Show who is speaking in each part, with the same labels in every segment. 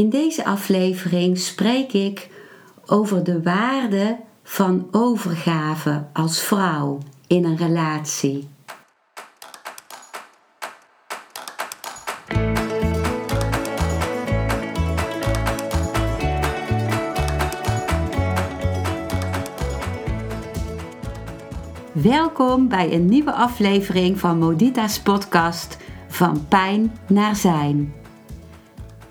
Speaker 1: In deze aflevering spreek ik over de waarde van overgave als vrouw in een relatie. Welkom bij een nieuwe aflevering van Modita's podcast Van Pijn naar Zijn.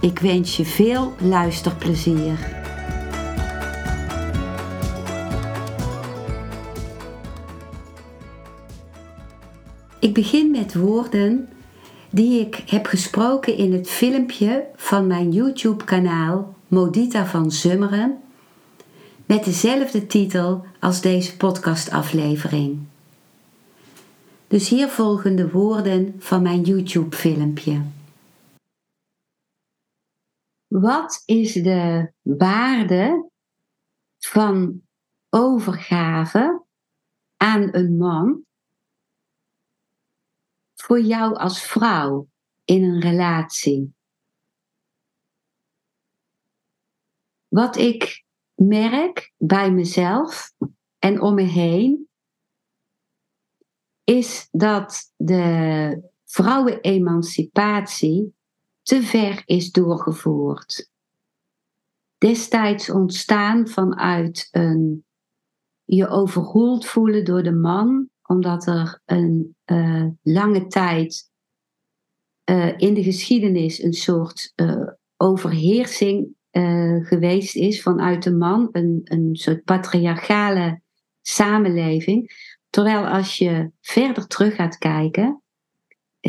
Speaker 1: Ik wens je veel luisterplezier. Ik begin met woorden die ik heb gesproken in het filmpje van mijn YouTube-kanaal Modita van Zummeren met dezelfde titel als deze podcastaflevering. Dus hier volgen de woorden van mijn YouTube-filmpje. Wat is de waarde van overgave aan een man voor jou als vrouw in een relatie? Wat ik merk bij mezelf en om me heen, is dat de vrouwenemancipatie te ver is doorgevoerd. Destijds ontstaan vanuit een je overroeld voelen door de man, omdat er een uh, lange tijd uh, in de geschiedenis een soort uh, overheersing geweest is vanuit de man, een, een soort patriarchale samenleving. Terwijl als je verder terug gaat kijken,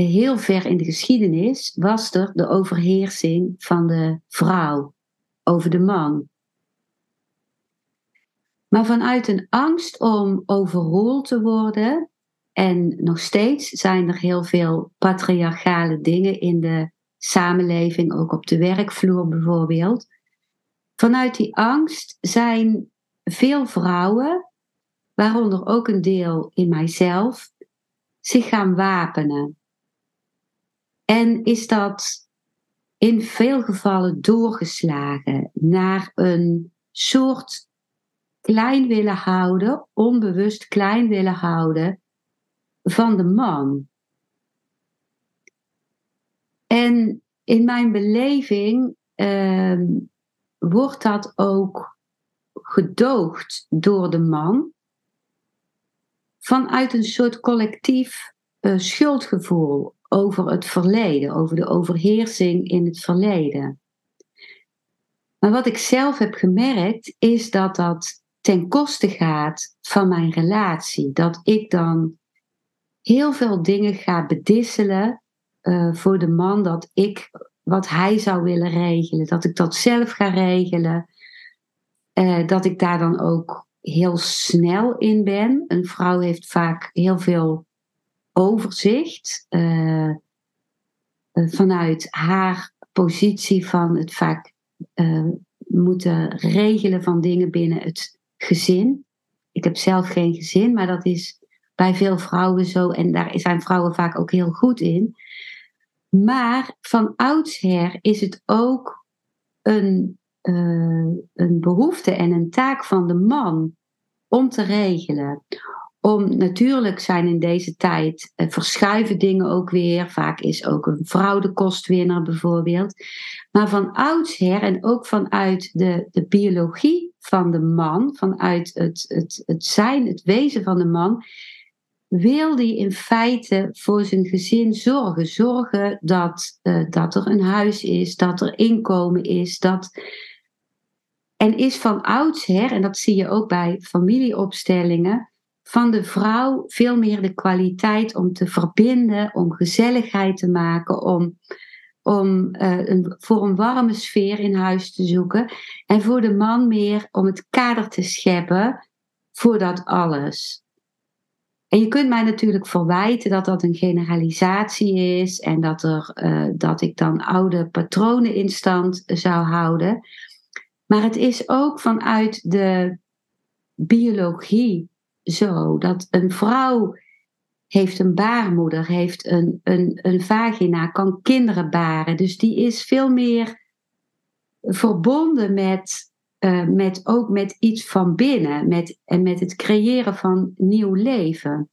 Speaker 1: heel ver in de geschiedenis was er de overheersing van de vrouw over de man. Maar vanuit een angst om overroeld te worden, en nog steeds zijn er heel veel patriarchale dingen in de samenleving, ook op de werkvloer bijvoorbeeld. Vanuit die angst zijn veel vrouwen, waaronder ook een deel in mijzelf, zich gaan wapenen. En is dat in veel gevallen doorgeslagen naar een soort klein willen houden, onbewust klein willen houden van de man. En in mijn beleving uh, wordt dat ook gedoogd door de man vanuit een soort collectief uh, schuldgevoel over het verleden, over de overheersing in het verleden. Maar wat ik zelf heb gemerkt is dat dat ten koste gaat van mijn relatie. Dat ik dan heel veel dingen ga bedisselen uh, voor de man, dat ik wat hij zou willen regelen, dat ik dat zelf ga regelen. Uh, dat ik daar dan ook heel snel in ben. Een vrouw heeft vaak heel veel overzicht uh, vanuit haar positie van het vaak uh, moeten regelen van dingen binnen het gezin. Ik heb zelf geen gezin, maar dat is bij veel vrouwen zo en daar zijn vrouwen vaak ook heel goed in. Maar van oudsher is het ook een, een behoefte en een taak van de man om te regelen om natuurlijk zijn in deze tijd uh, verschuiven dingen ook weer. Vaak is ook een vrouw de kostwinner bijvoorbeeld. Maar van oudsher en ook vanuit de, de biologie van de man, vanuit het, het, het zijn, het wezen van de man, wil die in feite voor zijn gezin zorgen. Zorgen dat, uh, dat er een huis is, dat er inkomen is, dat. En is van oudsher, en dat zie je ook bij familieopstellingen, van de vrouw veel meer de kwaliteit om te verbinden, om gezelligheid te maken, om, om uh, een, voor een warme sfeer in huis te zoeken. En voor de man meer om het kader te scheppen voor dat alles. En je kunt mij natuurlijk verwijten dat dat een generalisatie is en dat, er, uh, dat ik dan oude patronen in stand zou houden. Maar het is ook vanuit de biologie zo dat een vrouw heeft een baarmoeder, heeft een, een, een vagina, kan kinderen baren. Dus die is veel meer verbonden met, uh, met ook met iets van binnen met, en met het creëren van nieuw leven.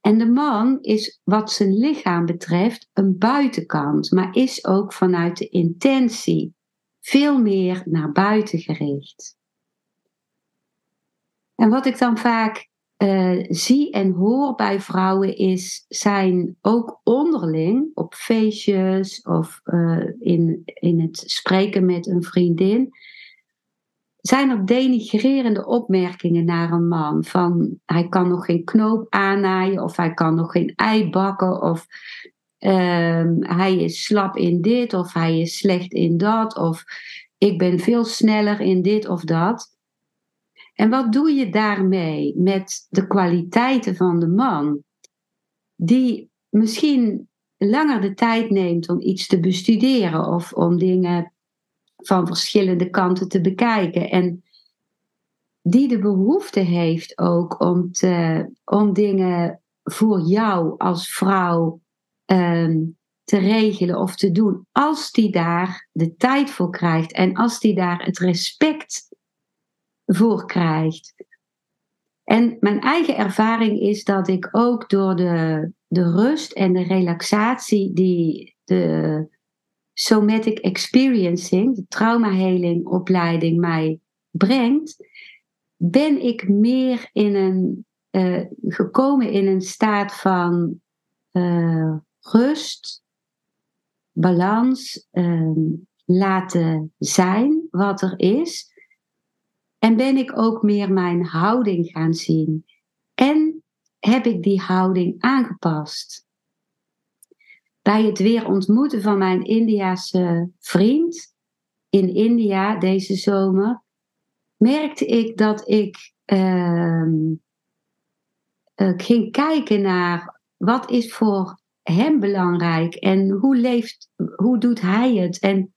Speaker 1: En de man is wat zijn lichaam betreft een buitenkant, maar is ook vanuit de intentie veel meer naar buiten gericht. En wat ik dan vaak uh, zie en hoor bij vrouwen is, zijn ook onderling op feestjes of uh, in, in het spreken met een vriendin, zijn er denigrerende opmerkingen naar een man. Van hij kan nog geen knoop aannaaien of hij kan nog geen ei bakken of uh, hij is slap in dit of hij is slecht in dat of ik ben veel sneller in dit of dat. En wat doe je daarmee met de kwaliteiten van de man, die misschien langer de tijd neemt om iets te bestuderen of om dingen van verschillende kanten te bekijken en die de behoefte heeft ook om, om dingen voor jou als vrouw um, te regelen of te doen, als die daar de tijd voor krijgt en als die daar het respect voor krijgt. En mijn eigen ervaring is dat ik ook door de, de rust en de relaxatie die de somatic experiencing, de traumaheling opleiding mij brengt, ben ik meer in een, uh, gekomen in een staat van uh, rust, balans, uh, laten zijn wat er is. En ben ik ook meer mijn houding gaan zien. En heb ik die houding aangepast. Bij het weer ontmoeten van mijn Indiase vriend in India deze zomer, merkte ik dat ik uh, ging kijken naar wat is voor hem belangrijk en hoe leeft, hoe doet hij het en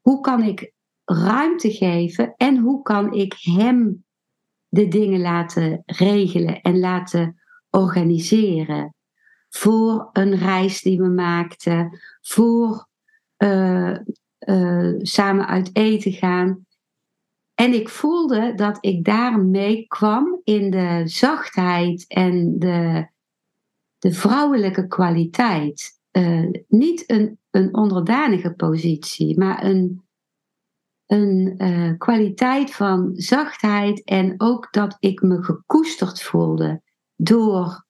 Speaker 1: hoe kan ik ruimte geven en hoe kan ik hem de dingen laten regelen en laten organiseren. Voor een reis die we maakten, voor uh, uh, samen uit eten gaan. En ik voelde dat ik daarmee kwam in de zachtheid en de, de vrouwelijke kwaliteit. Uh, niet een, een onderdanige positie, maar een, een uh, kwaliteit van zachtheid en ook dat ik me gekoesterd voelde door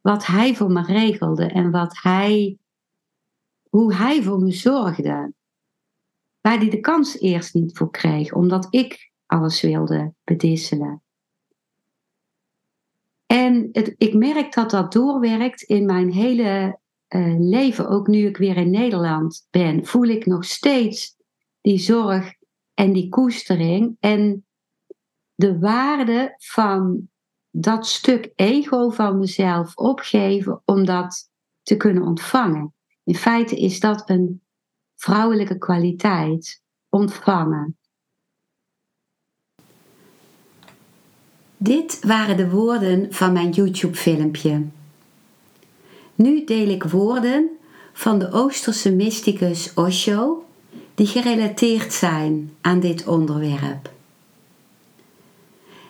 Speaker 1: wat hij voor me regelde en wat hij, hoe hij voor me zorgde. Waar hij de kans eerst niet voor kreeg, omdat ik alles wilde bedisselen. En het, ik merk dat dat doorwerkt in mijn hele uh, leven. Ook nu ik weer in Nederland ben, voel ik nog steeds die zorg en die koestering en de waarde van dat stuk ego van mezelf opgeven om dat te kunnen ontvangen. In feite is dat een vrouwelijke kwaliteit, ontvangen. Dit waren de woorden van mijn YouTube-filmpje. Nu deel ik woorden van de Oosterse mysticus Osho die gerelateerd zijn aan dit onderwerp.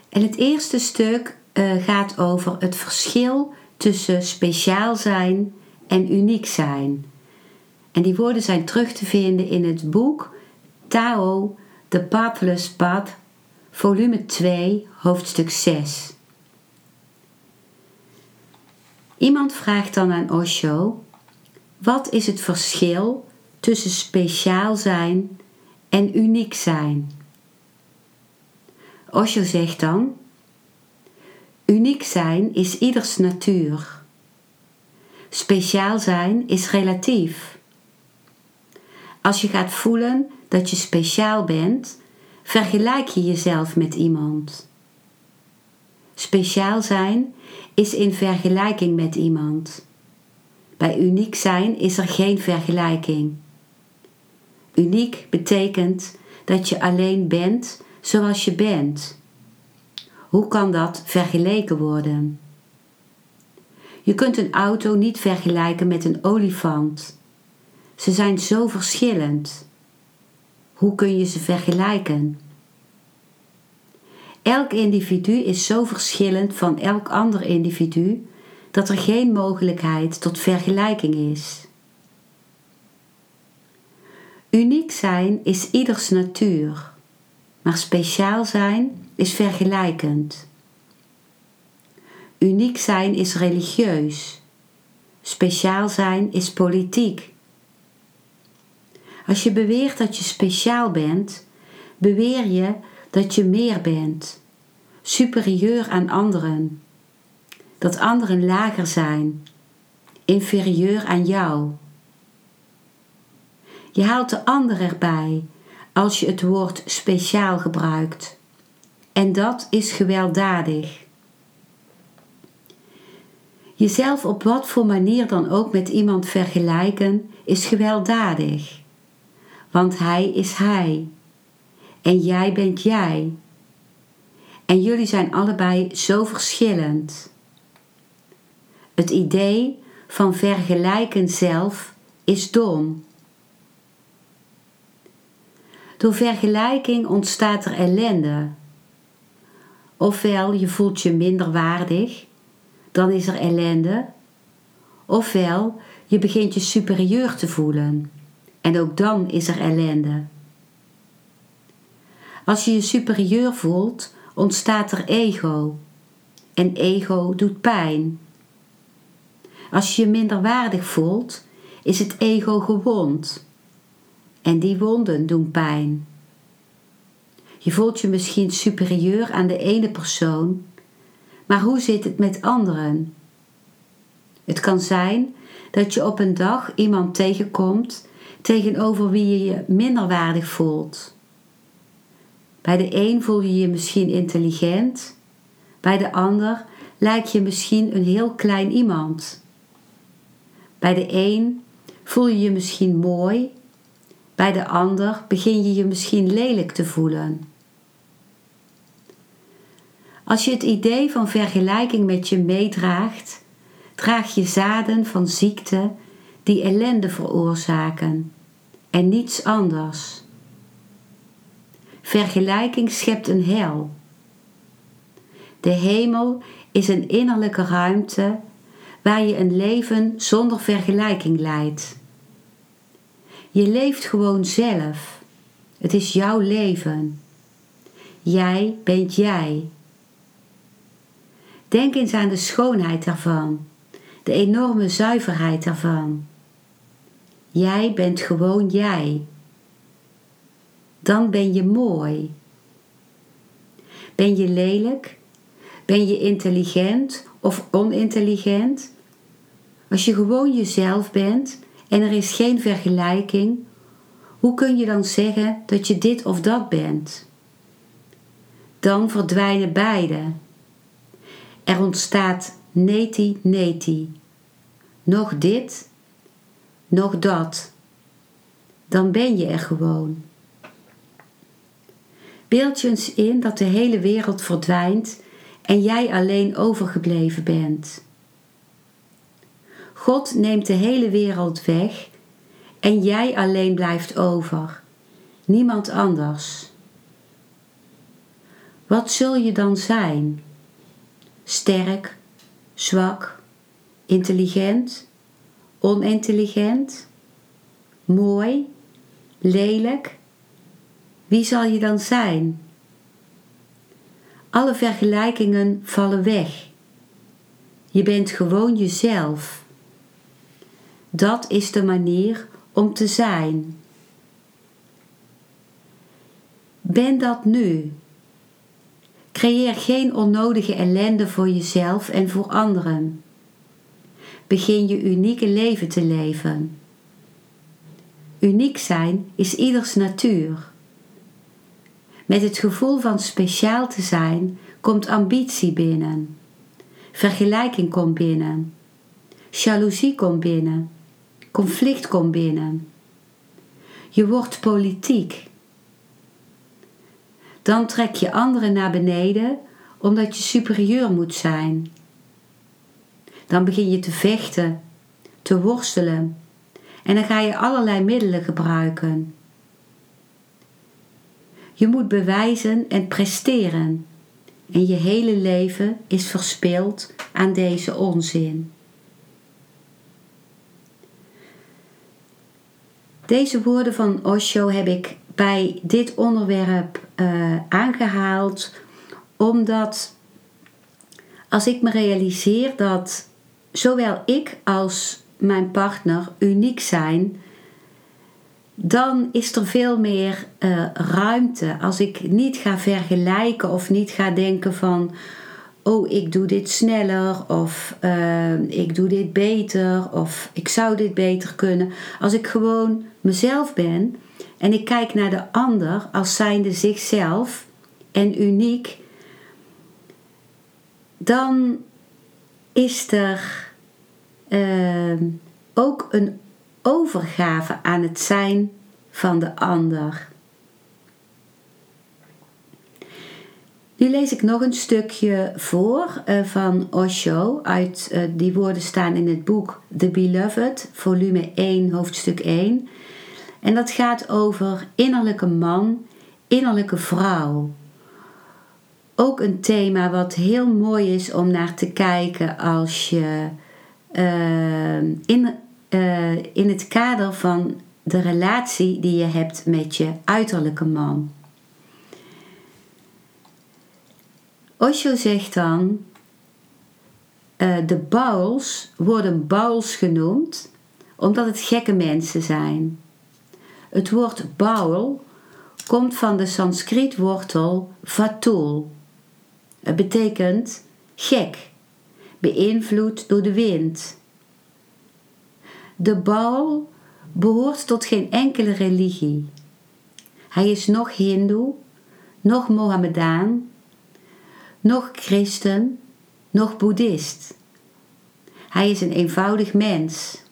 Speaker 1: En het eerste stuk uh, gaat over het verschil tussen speciaal zijn en uniek zijn. En die woorden zijn terug te vinden in het boek Tao, The Pathless Path, volume 2, hoofdstuk 6. Iemand vraagt dan aan Osho: wat is het verschil tussen speciaal zijn en uniek zijn. Osho zegt dan: Uniek zijn is ieders natuur. Speciaal zijn is relatief. Als je gaat voelen dat je speciaal bent, vergelijk je jezelf met iemand. Speciaal zijn is in vergelijking met iemand. Bij uniek zijn is er geen vergelijking. Uniek betekent dat je alleen bent zoals je bent. Hoe kan dat vergeleken worden? Je kunt een auto niet vergelijken met een olifant. Ze zijn zo verschillend. Hoe kun je ze vergelijken? Elk individu is zo verschillend van elk ander individu dat er geen mogelijkheid tot vergelijking is. Uniek zijn is ieders natuur, maar speciaal zijn is vergelijkend. Uniek zijn is religieus, speciaal zijn is politiek. Als je beweert dat je speciaal bent, beweer je dat je meer bent, superieur aan anderen, dat anderen lager zijn, inferieur aan jou. Je haalt de ander erbij als je het woord speciaal gebruikt. En dat is gewelddadig. Jezelf op wat voor manier dan ook met iemand vergelijken is gewelddadig. Want hij is hij. En jij bent jij. En jullie zijn allebei zo verschillend. Het idee van vergelijken zelf is dom. Door vergelijking ontstaat er ellende. Ofwel je voelt je minder waardig, dan is er ellende. Ofwel je begint je superieur te voelen en ook dan is er ellende. Als je je superieur voelt, ontstaat er ego. En ego doet pijn. Als je je minderwaardig voelt, is het ego gewond. En die wonden doen pijn. Je voelt je misschien superieur aan de ene persoon, maar hoe zit het met anderen? Het kan zijn dat je op een dag iemand tegenkomt tegenover wie je je minderwaardig voelt. Bij de een voel je je misschien intelligent, bij de ander lijkt je misschien een heel klein iemand. Bij de een voel je je misschien mooi, bij de ander begin je je misschien lelijk te voelen. Als je het idee van vergelijking met je meedraagt, draag je zaden van ziekte die ellende veroorzaken en niets anders. Vergelijking schept een hel. De hemel is een innerlijke ruimte waar je een leven zonder vergelijking leidt. Je leeft gewoon zelf. Het is jouw leven. Jij bent jij. Denk eens aan de schoonheid daarvan, de enorme zuiverheid daarvan. Jij bent gewoon jij. Dan ben je mooi. Ben je lelijk? Ben je intelligent of onintelligent? Als je gewoon jezelf bent en er is geen vergelijking, hoe kun je dan zeggen dat je dit of dat bent? Dan verdwijnen beide. Er ontstaat neti-neti. Nog dit, nog dat. Dan ben je er gewoon. Beeld je eens in dat de hele wereld verdwijnt en jij alleen overgebleven bent. God neemt de hele wereld weg en jij alleen blijft over, niemand anders. Wat zul je dan zijn? Sterk, zwak, intelligent, onintelligent, mooi, lelijk? Wie zal je dan zijn? Alle vergelijkingen vallen weg. Je bent gewoon jezelf. Dat is de manier om te zijn. Ben dat nu. Creëer geen onnodige ellende voor jezelf en voor anderen. Begin je unieke leven te leven. uniek zijn is ieders natuur. Met het gevoel van speciaal te zijn komt ambitie binnen. Vergelijking komt binnen. Jaloezie komt binnen. Conflict komt binnen. Je wordt politiek. Dan trek je anderen naar beneden omdat je superieur moet zijn. Dan begin je te vechten, te worstelen en dan ga je allerlei middelen gebruiken. Je moet bewijzen en presteren en je hele leven is verspild aan deze onzin. Deze woorden van Osho heb ik bij dit onderwerp uh, aangehaald, omdat als ik me realiseer dat zowel ik als mijn partner uniek zijn, dan is er veel meer uh, ruimte. Als ik niet ga vergelijken of niet ga denken van, oh ik doe dit sneller of uh, ik doe dit beter of ik zou dit beter kunnen. Als ik gewoon mezelf ben en ik kijk naar de ander als zijnde zichzelf en uniek, dan is er uh, ook een overgave aan het zijn van de ander. Nu lees ik nog een stukje voor uh, van Osho. Uit, uh, die woorden staan in het boek The Beloved, volume 1, hoofdstuk 1. En dat gaat over innerlijke man, innerlijke vrouw. Ook een thema wat heel mooi is om naar te kijken als je uh, in, in het kader van de relatie die je hebt met je uiterlijke man. Osho zegt dan, uh, de bouwels worden bouwels genoemd omdat het gekke mensen zijn. Het woord bouwel komt van de Sanskriet wortel vatul. Het betekent gek, beïnvloed door de wind. De bouwel behoort tot geen enkele religie. Hij is nog Hindoe, nog Mohammedaan, nog christen, nog boeddhist. Hij is een eenvoudig mens.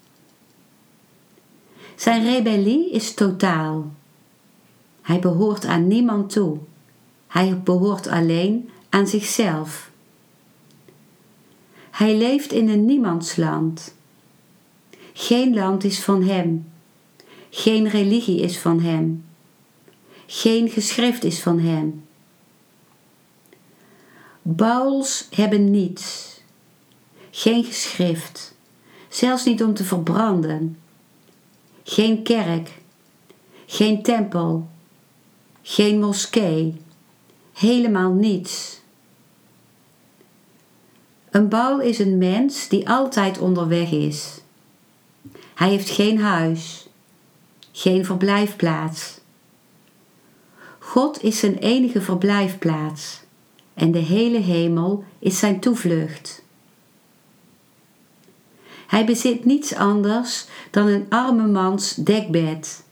Speaker 1: Zijn rebellie is totaal. Hij behoort aan niemand toe. Hij behoort alleen aan zichzelf. Hij leeft in een niemandsland. Geen land is van hem. Geen religie is van hem. Geen geschrift is van hem. Bouwels hebben niets. Geen geschrift. Zelfs niet om te verbranden. Geen kerk. Geen tempel. Geen moskee. Helemaal niets. Een bouw is een mens die altijd onderweg is. Hij heeft geen huis, geen verblijfplaats. God is zijn enige verblijfplaats en de hele hemel is zijn toevlucht. Hij bezit niets anders dan een arme mans dekbed,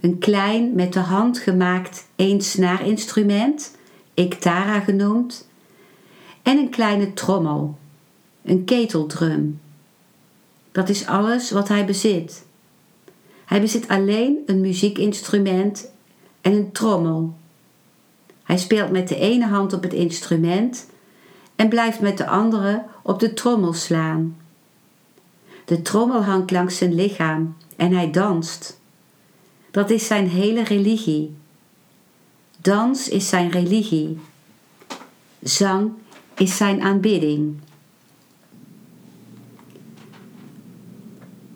Speaker 1: een klein met de hand gemaakt eensnaarinstrument, ektara genoemd, en een kleine trommel, een keteldrum. Dat is alles wat hij bezit. Hij bezit alleen een muziekinstrument en een trommel. Hij speelt met de ene hand op het instrument en blijft met de andere op de trommel slaan. De trommel hangt langs zijn lichaam en hij danst. Dat is zijn hele religie. Dans is zijn religie. Zang is zijn aanbidding.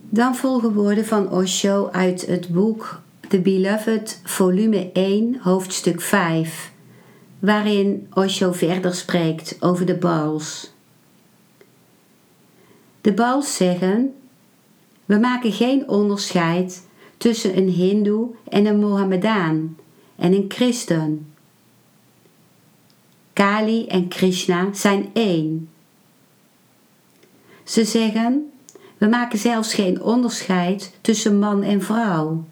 Speaker 1: Dan volgen woorden van Osho uit het boek The Beloved, volume 1, hoofdstuk 5, waarin Osho verder spreekt over de Baals. De Baals zeggen: We maken geen onderscheid tussen een Hindoe en een Mohammedaan en een christen. Kali en Krishna zijn één. Ze zeggen: we maken zelfs geen onderscheid tussen man en vrouw.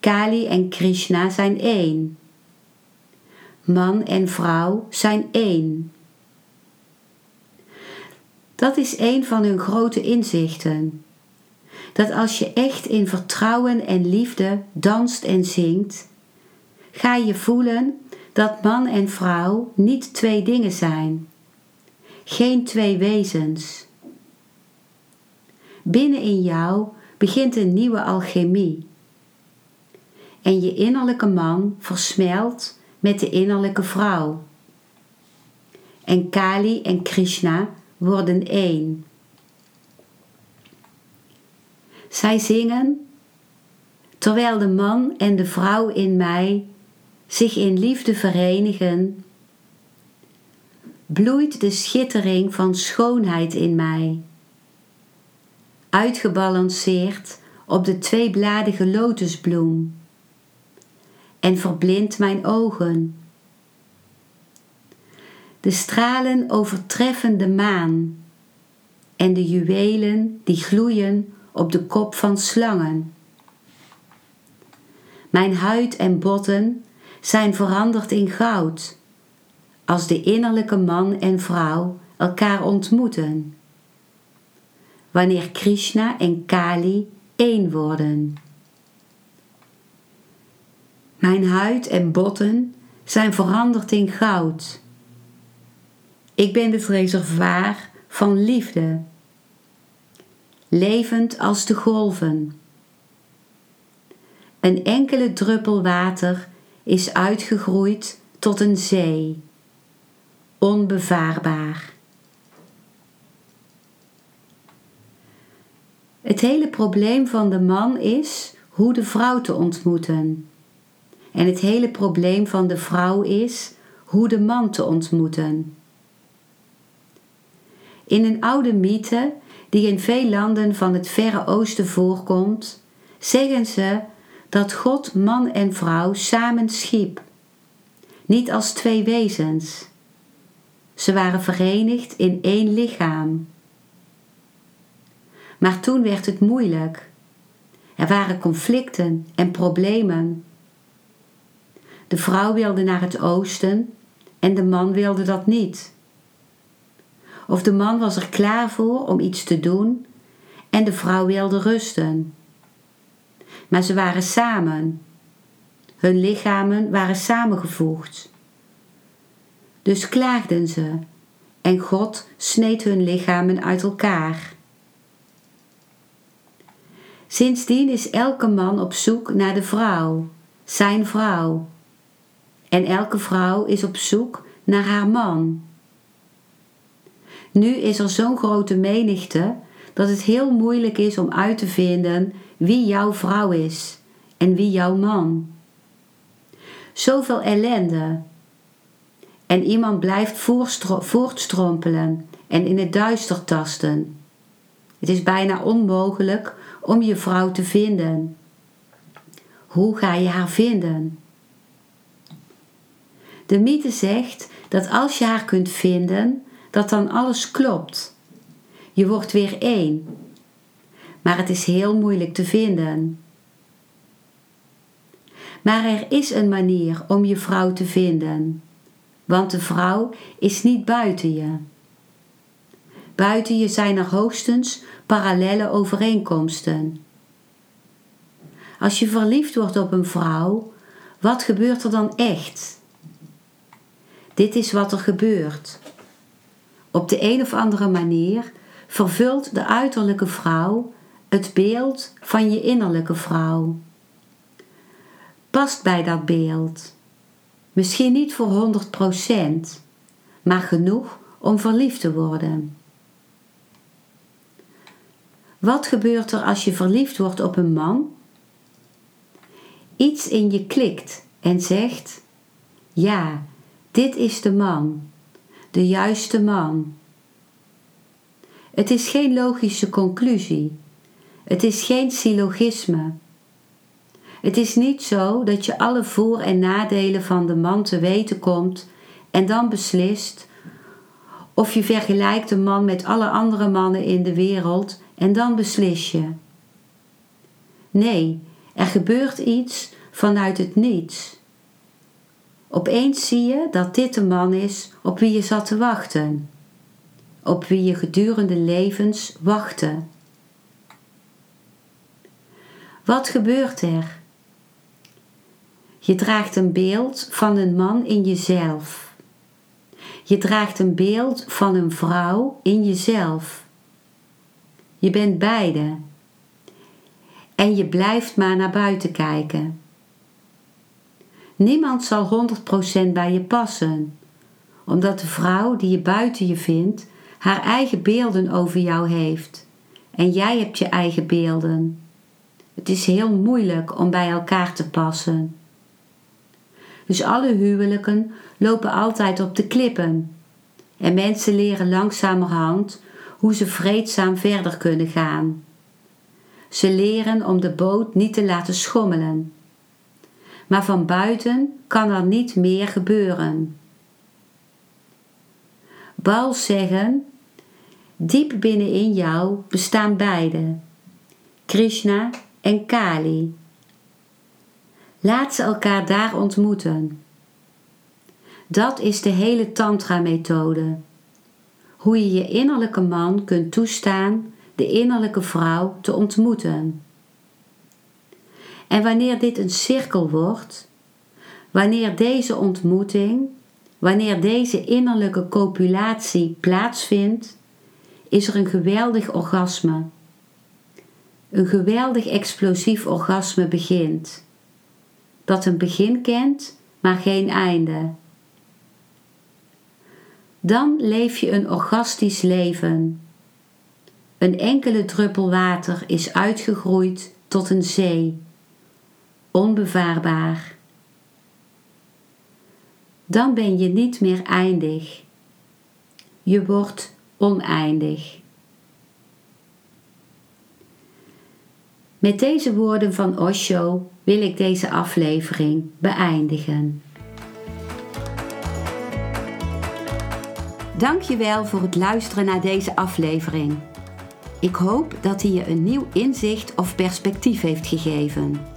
Speaker 1: Kali en Krishna zijn één. Man en vrouw zijn één. Dat is een van hun grote inzichten. Dat als je echt in vertrouwen en liefde danst en zingt, ga je voelen dat man en vrouw niet twee dingen zijn, geen twee wezens. Binnen in jou begint een nieuwe alchemie. En je innerlijke man versmelt met de innerlijke vrouw. En Kali en Krishna worden één. Zij zingen, terwijl de man en de vrouw in mij zich in liefde verenigen, bloeit de schittering van schoonheid in mij, uitgebalanceerd op de tweebladige lotusbloem, en verblindt mijn ogen. De stralen overtreffen de maan en de juwelen die gloeien op de kop van slangen. Mijn huid en botten zijn veranderd in goud als de innerlijke man en vrouw elkaar ontmoeten. Wanneer Krishna en Kali één worden. Mijn huid en botten zijn veranderd in goud. Ik ben het reservoir van liefde, levend als de golven. Een enkele druppel water is uitgegroeid tot een zee, onbevaarbaar. Het hele probleem van de man is hoe de vrouw te ontmoeten. En het hele probleem van de vrouw is hoe de man te ontmoeten. In een oude mythe die in veel landen van het Verre Oosten voorkomt, zeggen ze dat God man en vrouw samen schiep, niet als twee wezens. Ze waren verenigd in één lichaam. Maar toen werd het moeilijk. Er waren conflicten en problemen. De vrouw wilde naar het oosten en de man wilde dat niet. Of de man was er klaar voor om iets te doen en de vrouw wilde rusten. Maar ze waren samen. Hun lichamen waren samengevoegd. Dus klaagden ze en God sneed hun lichamen uit elkaar. Sindsdien is elke man op zoek naar de vrouw, zijn vrouw. En elke vrouw is op zoek naar haar man. Nu is er zo'n grote menigte dat het heel moeilijk is om uit te vinden wie jouw vrouw is en wie jouw man. Zoveel ellende. En iemand blijft voortstrompelen en in het duister tasten. Het is bijna onmogelijk om je vrouw te vinden. Hoe ga je haar vinden? De mythe zegt dat als je haar kunt vinden, dat dan alles klopt. Je wordt weer één. Maar het is heel moeilijk te vinden. Maar er is een manier om je vrouw te vinden, want de vrouw is niet buiten je. Buiten je zijn er hoogstens parallele overeenkomsten. Als je verliefd wordt op een vrouw, wat gebeurt er dan echt? Dit is wat er gebeurt. Op de een of andere manier vervult de uiterlijke vrouw het beeld van je innerlijke vrouw. Past bij dat beeld. Misschien niet voor 100%, maar genoeg om verliefd te worden. Wat gebeurt er als je verliefd wordt op een man? Iets in je klikt en zegt: Ja, dit is de man, de juiste man. Het is geen logische conclusie. Het is geen syllogisme. Het is niet zo dat je alle voor- en nadelen van de man te weten komt en dan beslist, of je vergelijkt de man met alle andere mannen in de wereld en dan beslis je. Nee, Er gebeurt iets vanuit het niets. Opeens zie je dat dit de man is op wie je zat te wachten, op wie je gedurende levens wachtte. Wat gebeurt er? Je draagt een beeld van een man in jezelf. Je draagt een beeld van een vrouw in jezelf. Je bent beide. En je blijft maar naar buiten kijken. Niemand zal 100% bij je passen, omdat de vrouw die je buiten je vindt haar eigen beelden over jou heeft. En jij hebt je eigen beelden. Het is heel moeilijk om bij elkaar te passen. Dus alle huwelijken lopen altijd op de klippen. En mensen leren langzamerhand hoe ze vreedzaam verder kunnen gaan. Ze leren om de boot niet te laten schommelen. Maar van buiten kan er niet meer gebeuren. Bals zeggen: diep binnenin jou bestaan beide, Krishna en Kali. Laat ze elkaar daar ontmoeten. Dat is de hele Tantra-methode. Hoe je je innerlijke man kunt toestaan de innerlijke vrouw te ontmoeten. En wanneer dit een cirkel wordt, wanneer deze ontmoeting, wanneer deze innerlijke copulatie plaatsvindt, is er een geweldig orgasme. Een geweldig explosief orgasme begint dat een begin kent, maar geen einde. Dan leef je een orgastisch leven. Een enkele druppel water is uitgegroeid tot een zee, onbevaarbaar. Dan ben je niet meer eindig. Je wordt oneindig. Met deze woorden van Osho wil ik deze aflevering beëindigen. Dankjewel voor het luisteren naar deze aflevering. Ik hoop dat hij je een nieuw inzicht of perspectief heeft gegeven.